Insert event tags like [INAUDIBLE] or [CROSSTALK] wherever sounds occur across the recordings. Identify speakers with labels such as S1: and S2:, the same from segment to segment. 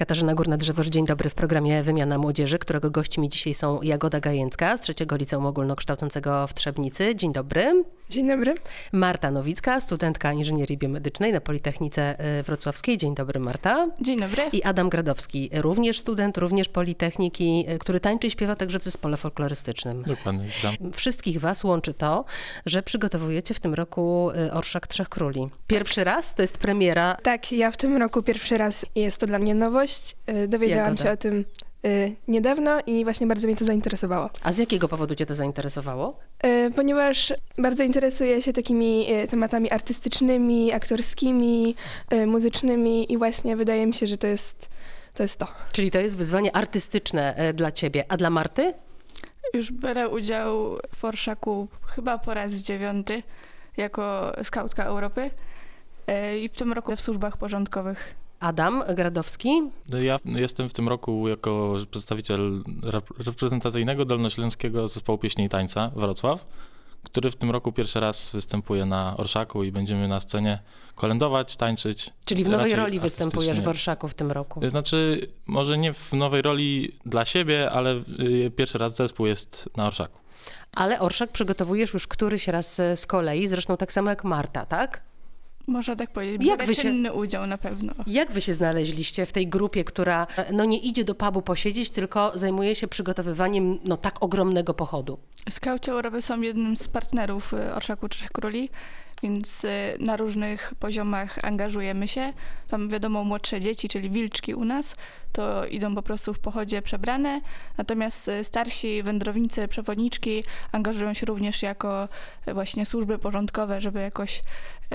S1: Katarzyna Górna-Drzewoż, dzień dobry w programie Wymiana Młodzieży, którego gośćmi dzisiaj są Jagoda Gajęcka z trzeciego Liceum Ogólnokształcącego w Trzebnicy. Dzień dobry.
S2: Dzień dobry.
S1: Marta Nowicka, studentka inżynierii biomedycznej na Politechnice y, Wrocławskiej. Dzień dobry Marta.
S2: Dzień dobry.
S1: I Adam Gradowski, również student, również Politechniki, y, który tańczy i śpiewa także w zespole folklorystycznym.
S3: Dokładnie.
S1: Wszystkich was łączy to, że przygotowujecie w tym roku y, Orszak Trzech Króli. Pierwszy raz, to jest premiera.
S2: Tak, ja w tym roku pierwszy raz i jest to dla mnie nowość. Y, Dowiedziałam
S1: Jagoda.
S2: się o tym y, niedawno i właśnie bardzo mnie to zainteresowało.
S1: A z jakiego powodu cię to zainteresowało?
S2: Y, Ponieważ bardzo interesuję się takimi tematami artystycznymi, aktorskimi, muzycznymi i właśnie wydaje mi się, że to jest to. Jest to.
S1: Czyli to jest wyzwanie artystyczne e, dla ciebie, a dla Marty?
S4: Już biorę udział w Orszaku chyba po raz dziewiąty jako skautka Europy e, i w tym roku w służbach porządkowych.
S1: Adam Gradowski.
S3: Ja jestem w tym roku jako przedstawiciel rep- reprezentacyjnego Dolnośląskiego Zespołu Pieśni i Tańca Wrocław, który w tym roku pierwszy raz występuje na Orszaku i będziemy na scenie kolędować, tańczyć.
S1: Czyli w nowej roli występujesz w. Orszaku w tym roku.
S3: Znaczy, może nie w nowej roli dla siebie, ale y, pierwszy raz zespół jest na Orszaku.
S1: Ale Orszak przygotowujesz już któryś raz e, z kolei, zresztą tak samo jak Marta, tak?
S4: Można tak powiedzieć.
S1: Jak wy się-
S4: udział na pewno.
S1: Jak wy się znaleźliście w tej grupie, która e, no nie idzie do pubu posiedzieć, tylko zajmuje się przygotowywaniem no tak ogromnego pochodu?
S4: Skauci Europy są jednym z partnerów e, Orszaku Trzech Króli, więc e, na różnych poziomach angażujemy się. Tam wiadomo młodsze dzieci, czyli wilczki u nas, to idą po prostu w pochodzie przebrane, natomiast e, starsi wędrownicy, przewodniczki angażują się również jako e, właśnie służby porządkowe, żeby jakoś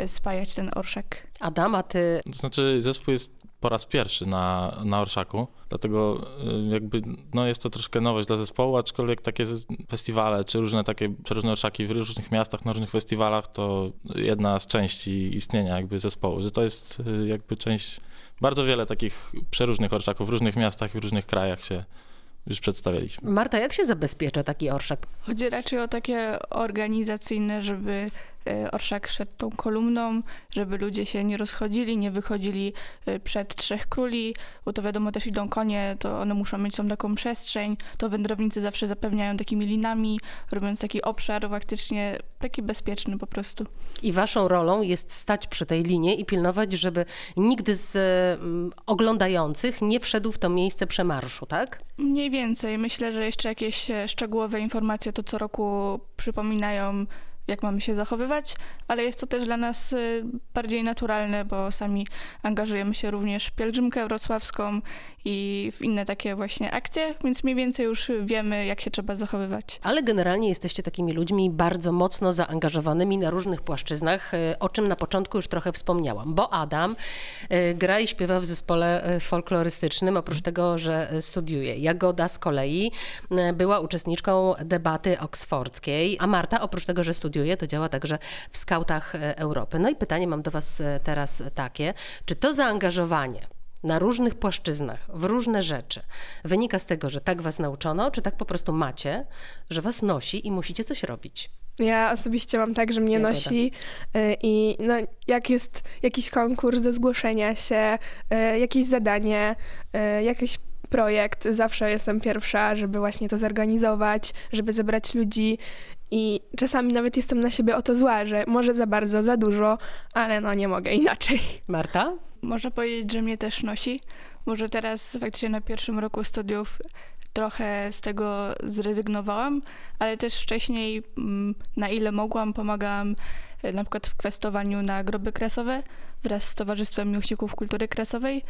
S4: spajać ten orszak.
S1: Adam, a ty
S3: To znaczy, zespół jest po raz pierwszy na, na Orszaku, dlatego y, jakby no jest to troszkę nowość dla zespołu, aczkolwiek takie festiwale, czy różne takie różne Orszaki w różnych miastach, na różnych festiwalach, to jedna z części istnienia jakby zespołu, że to jest y, jakby część, bardzo wiele takich przeróżnych Orszaków w różnych miastach i w różnych krajach się już przedstawialiśmy.
S1: Marta, jak się zabezpiecza taki orszak?
S4: Chodzi raczej o takie organizacyjne, żeby orszak szedł tą kolumną, żeby ludzie się nie rozchodzili, nie wychodzili e, przed Trzech Króli, bo to wiadomo też idą konie, to one muszą mieć tą taką przestrzeń, to wędrownicy zawsze zapewniają takimi linami, robiąc taki obszar faktycznie taki bezpieczny po prostu.
S1: I waszą rolą jest stać przy tej linie i pilnować, żeby nigdy z mm, oglądających nie wszedł w to miejsce przemarszu, tak?
S4: Mniej więcej. Myślę, że jeszcze jakieś e, szczegółowe informacje to co roku przypominają, jak mamy się zachowywać, ale jest to też dla nas y, bardziej naturalne, bo sami angażujemy się również w pielgrzymkę wrocławską i w inne takie właśnie akcje, więc mniej więcej już wiemy, jak się trzeba zachowywać.
S1: Ale generalnie jesteście takimi ludźmi bardzo mocno zaangażowanymi na różnych płaszczyznach, e, o czym na początku już trochę wspomniałam, bo Adam e, gra i śpiewa w zespole folklorystycznym, oprócz tego, że studiuje. Jagoda z kolei była uczestniczką debaty oksfordzkiej, a Marta oprócz tego, że studiuje, to działa także w skautach e, Europy. No i pytanie mam do was e, teraz takie, czy to zaangażowanie na różnych płaszczyznach, w różne rzeczy. Wynika z tego, że tak was nauczono, czy tak po prostu macie, że was nosi i musicie coś robić.
S2: Ja osobiście mam tak, że mnie
S1: Jagoda.
S2: nosi y, i no, jak jest jakiś konkurs do zgłoszenia się, jakieś zadanie, jakiś projekt, zawsze jestem pierwsza, żeby właśnie to zorganizować, żeby zebrać ludzi i czasami nawet jestem na siebie o to zła, że może za bardzo, za dużo, ale no nie mogę inaczej.
S1: Marta?
S4: Można powiedzieć, że mnie też nosi. Może teraz faktycznie na pierwszym roku studiów trochę z tego zrezygnowałam, ale też wcześniej, mm, na ile mogłam, pomagałam e, na przykład w kwestowaniu na groby kresowe wraz z Towarzystwem Miłośników Kultury Kresowej,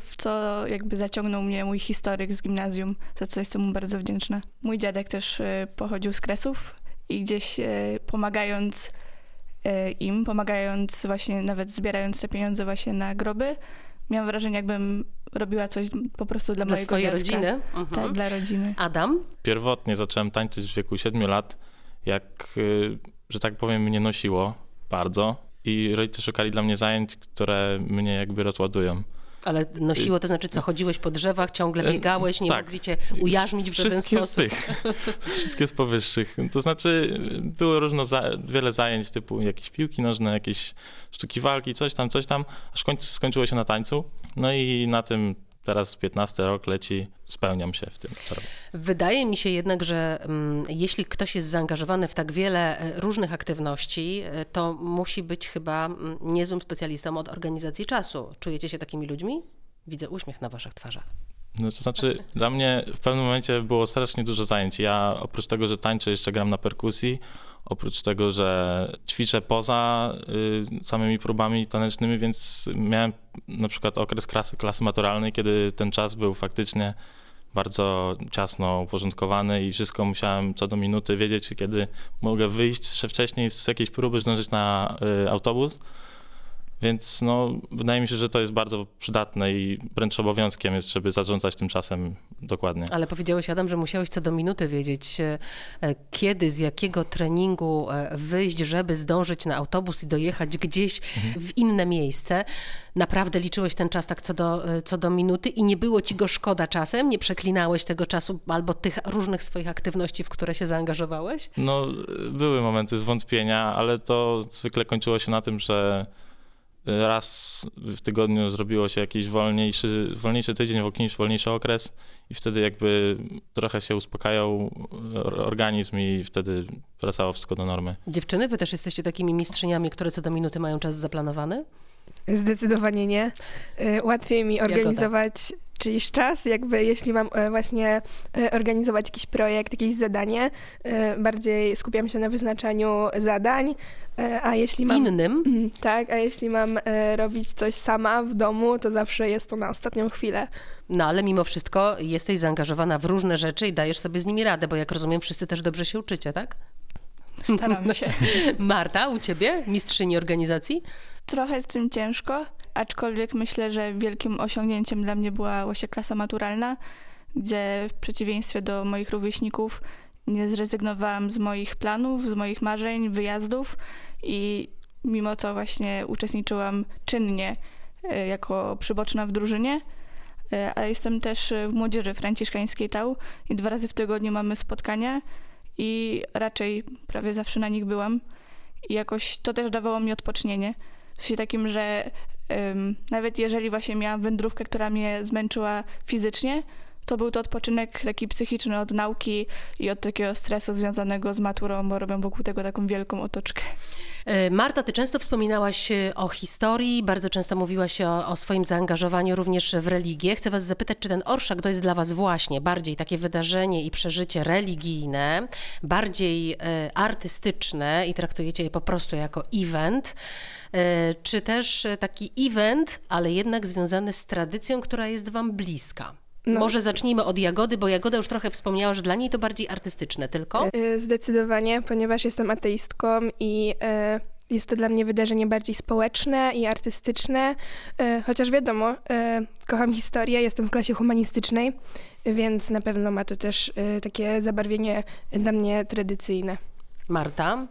S4: w co jakby zaciągnął mnie mój historyk z gimnazjum, za co jestem mu bardzo wdzięczna. Mój dziadek też y, pochodził z Kresów i gdzieś y, pomagając im, pomagając właśnie, nawet zbierając te pieniądze właśnie na groby, miałam wrażenie, jakbym robiła coś po prostu dla,
S1: Dla
S4: mojego
S1: swojej
S4: dziadka.
S1: rodziny? Mhm.
S4: Tak, dla rodziny.
S1: Adam?
S3: Pierwotnie zacząłem tańczyć w wieku 7 lat, jak, y, że tak powiem, mnie nosiło bardzo i rodzice szukali dla mnie zajęć, które mnie jakby rozładują.
S1: Ale nosiło, to znaczy co, chodziłeś po drzewach, ciągle
S3: E,
S1: biegałeś, nie
S3: tak.
S1: mogli cię ujarzmić w żaden
S3: Wszystkie
S1: sposób.
S3: z tych, wszystkie z powyższych. To znaczy było różno, za, wiele zajęć typu jakieś piłki nożne, jakieś sztuki walki, coś tam, coś tam, aż końcu skończyło się na tańcu. No i na tym teraz 15 rok leci, spełniam się w tym, co robię.
S1: Wydaje mi się jednak, że mm, jeśli ktoś jest zaangażowany w tak wiele e, różnych aktywności, e, to musi być chyba mm, niezłym specjalistą od organizacji czasu. Czujecie się takimi ludźmi? Widzę uśmiech na waszych twarzach.
S3: No to znaczy, dla mnie w pewnym momencie było strasznie dużo zajęć. Ja oprócz tego, że tańczę, jeszcze gram na perkusji. Oprócz tego, że ćwiczę poza y, samymi próbami tanecznymi, więc miałem na przykład okres klasy, klasy maturalnej, kiedy ten czas był faktycznie bardzo ciasno uporządkowany i wszystko musiałem co do minuty wiedzieć, kiedy mogę wyjść jeszcze wcześniej z jakiejś próby, zdążyć na y, autobus. Więc no, wydaje mi się, że to jest bardzo przydatne i wręcz obowiązkiem jest, żeby zarządzać tym czasem dokładnie.
S1: Ale powiedziałeś, Adam, że musiałeś co do minuty wiedzieć, e, kiedy, z jakiego treningu e, wyjść, żeby zdążyć na autobus i dojechać gdzieś w inne miejsce. Naprawdę liczyłeś ten czas tak co do, e, co do minuty i nie było ci go szkoda czasem? Nie przeklinałeś tego czasu albo tych różnych swoich aktywności, w które się zaangażowałeś?
S3: No, były momenty zwątpienia, ale to zwykle kończyło się na tym, że raz w tygodniu zrobiło się jakiś wolniejszy, wolniejszy tydzień, wolniejszy okres i wtedy jakby trochę się uspokajał organizm i wtedy wracało wszystko do normy.
S1: Dziewczyny, wy też jesteście takimi mistrzyniami, które co do minuty mają czas zaplanowany?
S2: Zdecydowanie nie. Y, łatwiej mi organizować czyjś czas, jakby jeśli mam e, właśnie e, organizować jakiś projekt, jakieś zadanie, e, bardziej skupiam się na wyznaczaniu zadań, a jeśli mam...
S1: Innym? [CLEARS THROAT]
S2: Tak, a jeśli mam robić coś sama w domu, to zawsze jest to na ostatnią chwilę.
S1: No ale mimo wszystko jesteś zaangażowana w różne rzeczy i dajesz sobie z nimi radę, bo jak rozumiem, wszyscy też dobrze się uczycie, tak?
S4: Staram się. [LAUGHS]
S1: Marta, u ciebie, mistrzyni organizacji?
S4: Trochę z tym ciężko, aczkolwiek myślę, że wielkim osiągnięciem dla mnie była właśnie klasa maturalna, gdzie w przeciwieństwie do moich rówieśników nie zrezygnowałam z moich planów, z moich marzeń, wyjazdów i mimo to właśnie uczestniczyłam czynnie e, jako przyboczna w drużynie. E, a jestem też w młodzieży franciszkańskiej TAU i dwa razy w tygodniu mamy spotkania i raczej prawie zawsze na nich byłam. I jakoś to też dawało mi odpocznienie. W sensie takim, że nawet jeżeli właśnie miałam wędrówkę, która mnie zmęczyła fizycznie, to był to odpoczynek taki psychiczny od nauki i od takiego stresu związanego z maturą, bo robią wokół tego taką wielką otoczkę.
S1: E, Marta, ty często wspominałaś e, o historii, bardzo często mówiłaś o, o, swoim zaangażowaniu również w religię. Chcę was zapytać, czy ten orszak to jest dla was właśnie bardziej takie wydarzenie i przeżycie religijne, bardziej e, artystyczne i traktujecie je po prostu jako event, czy też taki event, ale jednak związany z tradycją, która jest wam bliska? No. Może zacznijmy od Jagody, bo Jagoda już trochę wspomniała, że dla niej to bardziej artystyczne tylko.
S2: Y, zdecydowanie, ponieważ jestem ateistką i y, jest to dla mnie wydarzenie bardziej społeczne i artystyczne, y, chociaż wiadomo, kocham historię, jestem w klasie humanistycznej, więc na pewno ma to też takie zabarwienie dla mnie tradycyjne.
S1: Marta?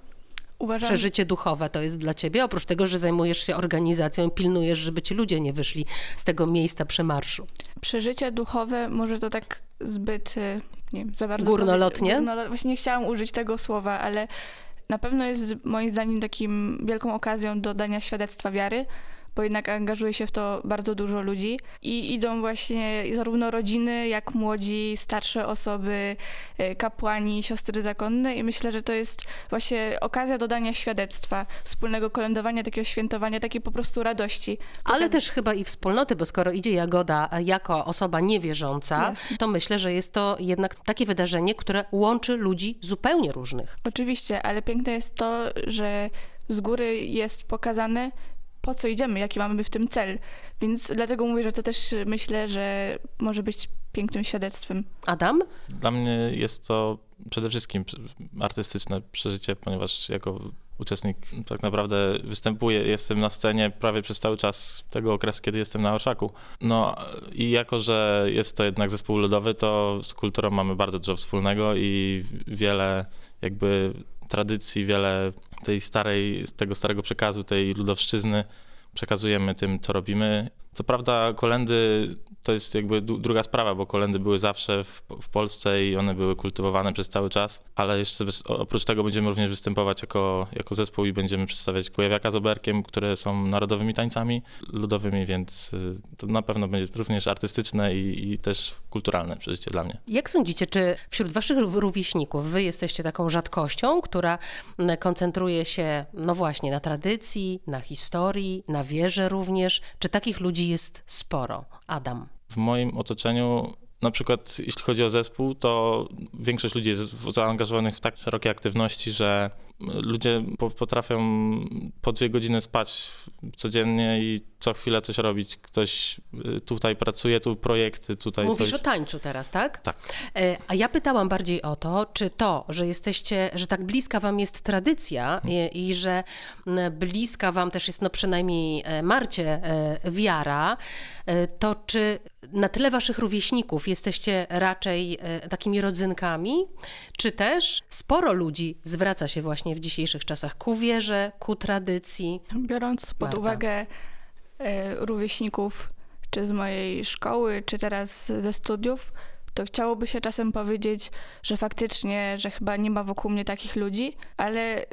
S1: Uważam... Przeżycie duchowe to jest dla ciebie, oprócz tego, że zajmujesz się organizacją, pilnujesz, żeby ci ludzie nie wyszli z tego miejsca przemarszu.
S4: Przeżycie duchowe może to tak zbyt, y, nie wiem, za bardzo...
S1: Górnolotnie?
S4: Górnolo... Właśnie nie chciałam użyć tego słowa, ale na pewno jest moim zdaniem takim wielką okazją do dania świadectwa wiary, bo jednak angażuje się w to bardzo dużo ludzi i idą właśnie zarówno rodziny, jak młodzi, starsze osoby, e, kapłani, siostry zakonne i myślę, że to jest właśnie okazja dodania świadectwa, wspólnego kolędowania, takiego świętowania, takiej po prostu radości.
S1: Ale tak... też chyba i wspólnoty, bo skoro idzie Jagoda jako osoba niewierząca, Jasne. to myślę, że jest to jednak takie wydarzenie, które łączy ludzi zupełnie różnych.
S4: Oczywiście, ale piękne jest to, że z góry jest pokazane, po co idziemy, jaki mamy w tym cel. Więc dlatego mówię, że to też myślę, że może być pięknym świadectwem.
S1: Adam?
S3: Dla mnie jest to przede wszystkim artystyczne przeżycie, ponieważ jako uczestnik tak naprawdę występuję, jestem na scenie prawie przez cały czas tego okresu, kiedy jestem na orszaku. No i jako, że jest to jednak zespół ludowy, to z kulturą mamy bardzo dużo wspólnego i wiele jakby tradycji, wiele tej starej, tego starego przekazu, tej ludowszczyzny przekazujemy tym, co robimy. Co prawda kolendy to jest jakby druga sprawa, bo kolendy były zawsze w, w, Polsce i one były kultywowane przez cały czas, ale jeszcze oprócz tego będziemy również występować jako, jako zespół i będziemy przedstawiać Kujawiaka z Oberkiem, które są narodowymi tańcami ludowymi, więc y, to na pewno będzie również artystyczne i, i też kulturalne przeżycie dla mnie.
S1: Jak sądzicie, czy wśród waszych rówieśników wy jesteście taką rzadkością, która koncentruje się, no właśnie, na tradycji, na historii, na wierze również? Czy takich ludzi jest sporo? Adam
S3: w moim otoczeniu na przykład jeśli chodzi o zespół, to większość ludzi jest zaangażowanych w tak szerokie aktywności, że ludzie potrafią po dwie godziny spać codziennie i co chwilę coś robić. Ktoś y, tutaj pracuje, tu projekty, tutaj
S1: Mówisz
S3: coś...
S1: o tańcu teraz, tak?
S3: Tak.
S1: E, a ja pytałam bardziej o to, czy to, że jesteście, że tak bliska wam jest tradycja i, i że bliska wam też jest no przynajmniej e, Marcie e, wiara, to czy na tyle waszych rówieśników jesteście raczej takimi rodzynkami, czy też sporo ludzi zwraca się właśnie w dzisiejszych czasach ku wierze, ku tradycji?
S4: Biorąc pod Marta. uwagę e, rówieśników, czy z mojej szkoły, czy teraz ze studiów, to chciałoby się czasem powiedzieć, że faktycznie, że chyba nie ma wokół mnie takich ludzi, ale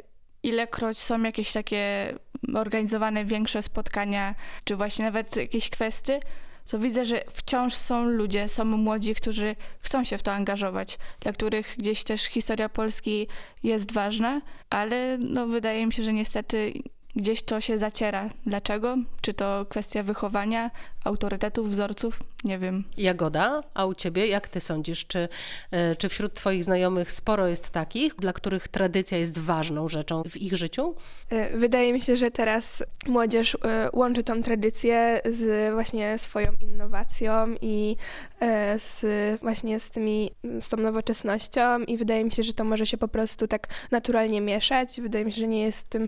S4: ilekroć są jakieś takie organizowane większe spotkania, czy właśnie nawet jakieś kwestie, to widzę, że wciąż są ludzie, są młodzi, którzy chcą się w to angażować, dla których gdzieś też historia Polski jest ważna, ale no, wydaje mi się, że niestety gdzieś to się zaciera. Dlaczego? Czy to kwestia wychowania, autorytetów, wzorców? Nie wiem.
S1: Jagoda, a u ciebie jak ty sądzisz, czy, e, czy wśród twoich znajomych sporo jest takich, dla których tradycja jest ważną rzeczą w ich życiu?
S2: E, wydaje mi się, że teraz młodzież e, łączy tą tradycję z właśnie swoją innowacją i z właśnie z tymi, z tą nowoczesnością i wydaje mi się, że to może się po prostu tak naturalnie mieszać. Wydaje mi się, że nie jest w tym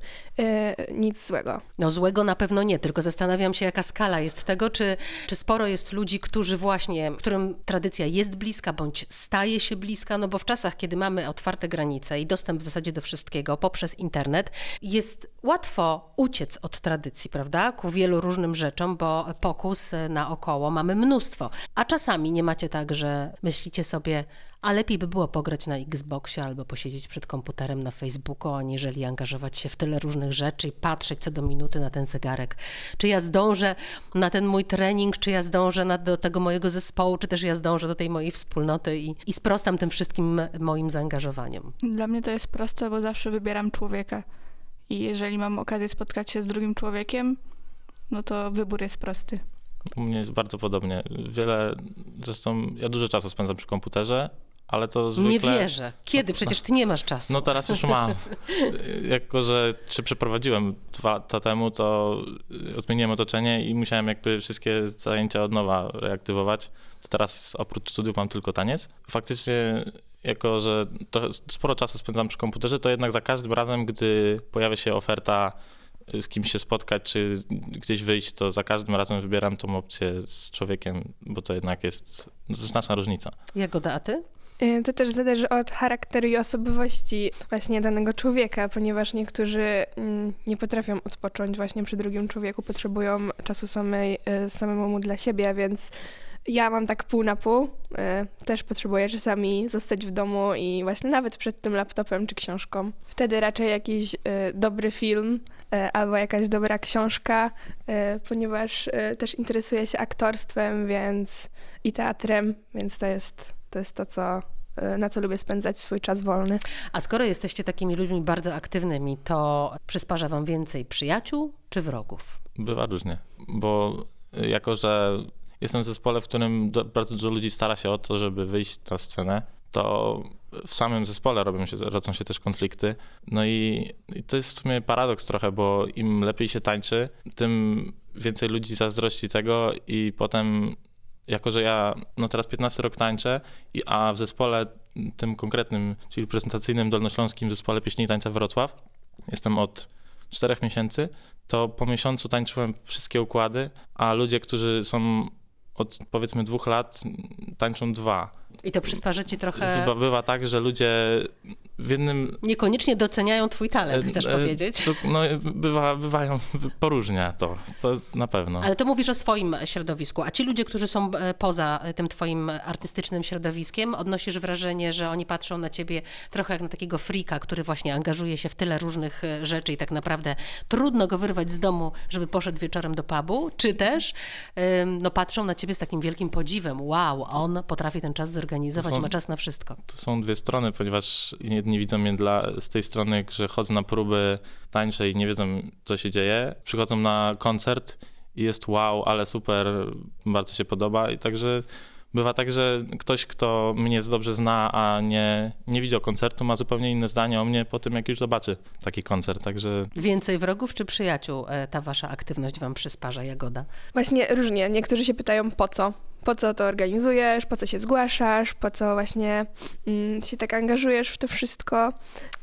S2: nic złego.
S1: No złego na pewno nie, tylko zastanawiam się, jaka skala jest tego, czy, czy sporo jest ludzi, którzy właśnie, którym tradycja jest bliska, bądź staje się bliska, no bo w czasach, kiedy mamy otwarte granice i dostęp w zasadzie do wszystkiego poprzez internet, jest łatwo uciec od tradycji, prawda, ku wielu różnym rzeczom, bo pokus naokoło mamy mnóstwo. A czasami nie macie tak, że myślicie sobie, a lepiej by było pograć na Xboxie albo posiedzieć przed komputerem na Facebooku, aniżeli angażować się w tyle różnych rzeczy i patrzeć co do minuty na ten zegarek. Czy ja zdążę na ten mój trening, czy ja zdążę na, do tego mojego zespołu, czy też ja zdążę do tej mojej wspólnoty i, i sprostam tym wszystkim moim zaangażowaniem.
S4: Dla mnie to jest proste, bo zawsze wybieram człowieka. I jeżeli mam okazję spotkać się z drugim człowiekiem, no to wybór jest prosty.
S3: U mnie jest bardzo podobnie. Wiele, zresztą ja dużo czasu spędzam przy komputerze, ale to zwykle...
S1: Nie wierzę. Kiedy? Przecież ty nie masz czasu.
S3: No teraz już mam. [LAUGHS] jako, że się przeprowadziłem dwa lata temu, to zmieniłem otoczenie i musiałem jakby wszystkie zajęcia od nowa reaktywować. To teraz oprócz studiów mam tylko taniec. Faktycznie jako, że sporo czasu spędzam przy komputerze, to jednak za każdym razem, gdy pojawia się oferta z kimś się spotkać, czy gdzieś wyjść, to za każdym razem wybieram tą opcję z człowiekiem, bo to jednak jest znaczna różnica.
S1: Jagoda, a ty?
S2: Y, to też zależy od charakteru i osobowości właśnie danego człowieka, ponieważ niektórzy mm, nie potrafią odpocząć właśnie przy drugim człowieku, potrzebują czasu samej, y, samemu dla siebie, więc ja mam tak pół na pół. Y, też potrzebuję czasami zostać w domu i właśnie nawet przed tym laptopem czy książką. Wtedy raczej jakiś dobry film albo jakaś dobra książka, ponieważ też interesuję się aktorstwem więc i teatrem, więc to jest to jest to, co, e, na co lubię spędzać swój czas wolny.
S1: A skoro jesteście takimi ludźmi bardzo aktywnymi, to przysparza wam więcej przyjaciół czy wrogów?
S3: Bywa różnie, bo jako, że jestem w zespole, w którym bardzo dużo ludzi stara się o to, żeby wyjść na scenę, to w samym zespole robią się, rodzą się też konflikty. No i, i, to jest w sumie paradoks trochę, bo im lepiej się tańczy, tym więcej ludzi zazdrości tego i potem jako że ja no teraz 15 rok tańczę, a w zespole tym konkretnym, czyli prezentacyjnym dolnośląskim zespole pieśni i tańca Wrocław, jestem od czterech miesięcy, to po miesiącu tańczyłem wszystkie układy, a ludzie, którzy są od powiedzmy dwóch lat tańczą dwa.
S1: I to przysparza ci trochę...
S3: Bywa, bywa tak, że ludzie w jednym
S1: Niekoniecznie doceniają twój talent,
S3: E,
S1: chcesz
S3: e,
S1: powiedzieć.
S3: To, no, bywa, bywają, poróżnia to, to na pewno.
S1: Ale to mówisz o swoim środowisku, a ci ludzie, którzy są e, poza tym twoim artystycznym środowiskiem, odnosisz wrażenie, że oni patrzą na ciebie trochę jak na takiego frika, który właśnie angażuje się w tyle różnych rzeczy i tak naprawdę trudno go wyrwać z domu, żeby poszedł wieczorem do pubu, czy też no, patrzą na ciebie z takim wielkim podziwem. Wow, on potrafi ten czas zorganizować,
S3: To są-
S1: ma czas na wszystko.
S3: To są dwie strony, ponieważ jedni widzą mnie dla, z tej strony, że chodzę na próby tańcze i nie wiedzą, co się dzieje. Przychodzą na koncert i jest wow, ale super, bardzo się podoba i także bywa tak, że ktoś, kto mnie dobrze zna, a nie, nie widział koncertu, ma zupełnie inne zdanie o mnie po tym, jak już zobaczy taki koncert, także
S1: Więcej wrogów czy przyjaciół e, ta wasza aktywność wam przysparza, Jagoda?
S2: Właśnie różnie. Niektórzy się pytają po co. Po co to organizujesz, po co się zgłaszasz, po co właśnie mm, się tak angażujesz w to wszystko.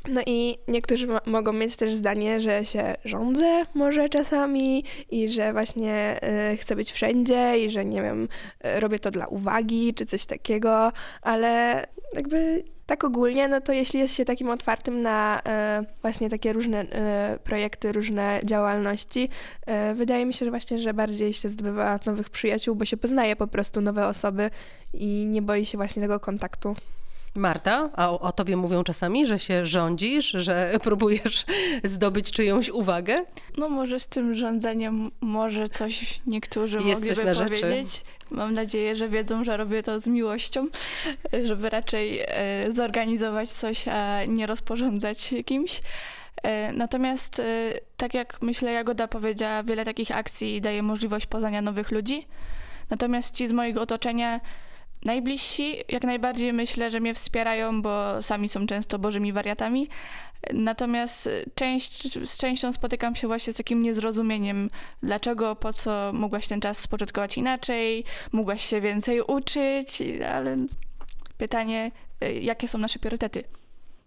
S2: No i niektórzy mo- mogą mieć też zdanie, że się rządzę może czasami i że właśnie y, chcę być wszędzie i że nie wiem, y, robię to dla uwagi czy coś takiego, ale jakby tak ogólnie, no to jeśli jest się takim otwartym na e, właśnie takie różne e, projekty, różne działalności, e, wydaje mi się, że właśnie, że bardziej się zdobywa nowych przyjaciół, bo się poznaje po prostu nowe osoby i nie boi się właśnie tego kontaktu.
S1: Marta, a o, o tobie mówią czasami, że się rządzisz, że [LAUGHS] próbujesz zdobyć czyjąś uwagę?
S4: No może z tym rządzeniem może coś niektórzy
S1: Jest
S4: mogliby
S1: coś na rzeczy.
S4: powiedzieć. Mam nadzieję, że wiedzą, że robię to z miłością, żeby raczej e, zorganizować coś, a nie rozporządzać kimś. E, Natomiast, e, tak jak myślę, Jagoda powiedziała, wiele takich akcji daje możliwość poznania nowych ludzi. Natomiast ci z mojego otoczenia najbliżsi, jak najbardziej myślę, że mnie wspierają, bo sami są często bożymi wariatami. Natomiast y, część, z częścią spotykam się właśnie z takim niezrozumieniem, dlaczego, po co mogłaś ten czas spoczętkować inaczej, mogłaś się więcej uczyć, ale pytanie, y, jakie są nasze priorytety?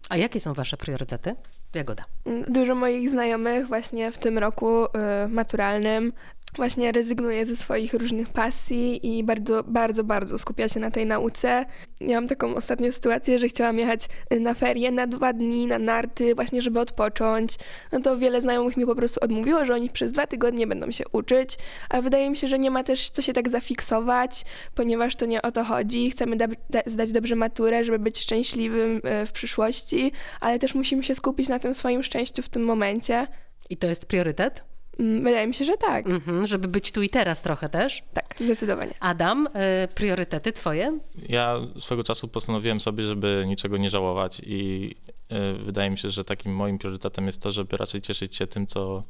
S1: A jakie są wasze priorytety? Jagoda.
S2: Dużo moich znajomych właśnie w tym roku y, maturalnym właśnie rezygnuje ze swoich różnych pasji i bardzo, bardzo, bardzo skupia się na tej nauce. Miałam taką ostatnią sytuację, że chciałam jechać y, na ferie na dwa dni, na narty, właśnie żeby odpocząć. No to wiele znajomych mi po prostu odmówiło, że oni przez dwa tygodnie będą się uczyć, a wydaje mi się, że nie ma też co się tak zafiksować, ponieważ to nie o to chodzi. Chcemy da- da- zdać dobrze maturę, żeby być szczęśliwym y, w przyszłości, ale też musimy się skupić na tym swoim szczęściu w tym momencie.
S1: I to jest priorytet?
S2: Mm, Wydaje mi się, że tak.
S1: Mhm, żeby być tu i teraz trochę też.
S2: Tak, zdecydowanie.
S1: Adam, y, priorytety twoje?
S3: Ja swego czasu postanowiłem sobie, żeby niczego nie żałować i y, wydaje mi się, że takim moim priorytetem jest to, żeby raczej cieszyć się tym, co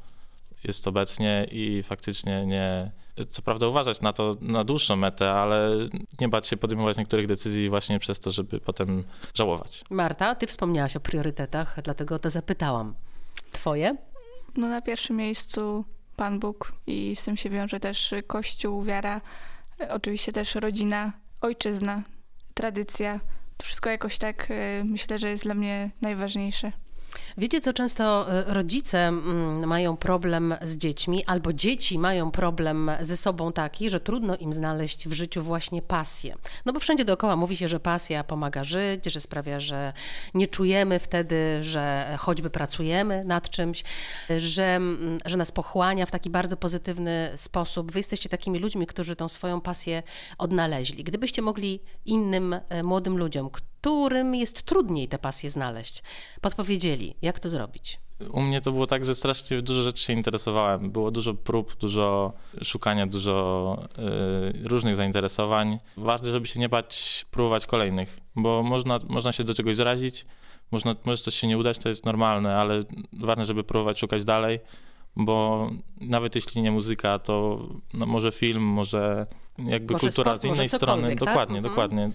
S3: jest obecnie i faktycznie nie, co prawda uważać na to na dłuższą metę, ale nie bać się podejmować niektórych decyzji właśnie przez to, żeby potem żałować.
S1: Marta, ty wspomniałaś o priorytetach, dlatego to zapytałam. Twoje?
S4: No na pierwszym miejscu Pan Bóg i z tym się wiąże też Kościół, wiara, oczywiście też rodzina, ojczyzna, tradycja. To wszystko jakoś tak e, myślę, że jest dla mnie najważniejsze.
S1: Wiecie, co często y, rodzice mm, mają problem z dziećmi, albo dzieci mają problem ze sobą taki, że trudno im znaleźć w życiu właśnie pasję. No bo wszędzie dookoła mówi się, że pasja pomaga żyć, że sprawia, że nie czujemy wtedy, że choćby pracujemy nad czymś, że, mm, że nas pochłania w taki bardzo pozytywny sposób. Wy jesteście takimi ludźmi, którzy tą swoją pasję odnaleźli. Gdybyście mogli innym e, młodym ludziom, którym jest trudniej tę pasję znaleźć, podpowiedzieli, jak to zrobić.
S3: U mnie to było tak, że strasznie dużo rzeczy się interesowałem. Było dużo prób, dużo szukania, dużo y, różnych zainteresowań. Ważne, żeby się nie bać próbować kolejnych, bo można, można się do czegoś zrazić, można, może coś się nie udać, to jest normalne, ale ważne, żeby próbować szukać dalej, bo nawet jeśli nie muzyka, to no, może film, może jakby
S1: Może
S3: kultura
S1: sport,
S3: z innej strony.
S1: tak?
S3: Dokładnie,
S1: Mhm.
S3: dokładnie.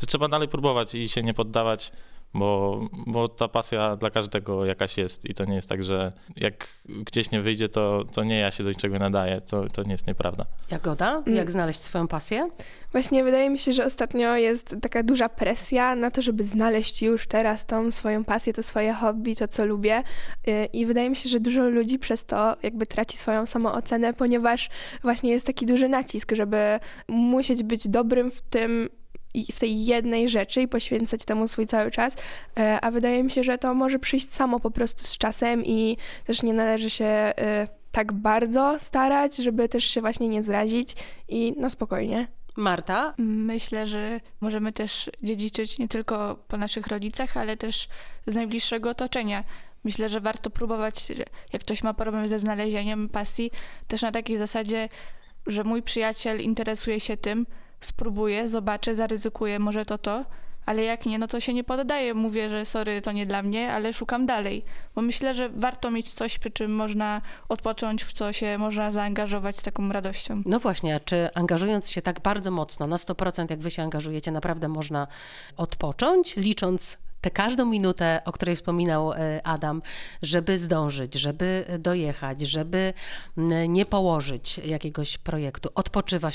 S3: Że trzeba dalej próbować i się nie poddawać bo, bo ta pasja dla każdego jakaś jest i to nie jest tak, że jak gdzieś nie wyjdzie, to, to nie ja się do niczego nadaję, to, to nie jest nieprawda.
S1: Jagoda,
S2: Mm.
S1: jak znaleźć swoją pasję?
S2: Właśnie wydaje mi się, że ostatnio jest taka duża presja na to, żeby znaleźć już teraz tą swoją pasję, to swoje hobby, to co lubię. Y, I wydaje mi się, że dużo ludzi przez to jakby traci swoją samoocenę, ponieważ właśnie jest taki duży nacisk, żeby musieć być dobrym w tym, w tej jednej rzeczy i poświęcać temu swój cały czas, e, a wydaje mi się, że to może przyjść samo po prostu z czasem i też nie należy się e, tak bardzo starać, żeby też się właśnie nie zrazić i na spokojnie.
S1: Marta?
S4: Myślę, że możemy też dziedziczyć nie tylko po naszych rodzicach, ale też z najbliższego otoczenia. Myślę, że warto próbować, jak ktoś ma problem ze znalezieniem pasji, też na takiej zasadzie, że mój przyjaciel interesuje się tym, spróbuję, zobaczę, zaryzykuję, może to to, ale jak nie, no to się nie poddaję. Mówię, że sorry, to nie dla mnie, ale szukam dalej. Bo myślę, że warto mieć coś, przy czym można odpocząć, w co się można zaangażować z taką radością.
S1: No właśnie, a czy angażując się tak bardzo mocno, na 100% jak wy się angażujecie, naprawdę można odpocząć, licząc tę każdą minutę, o której wspominał e, Adam, żeby zdążyć, żeby dojechać, żeby nie położyć jakiegoś projektu. Odpoczywa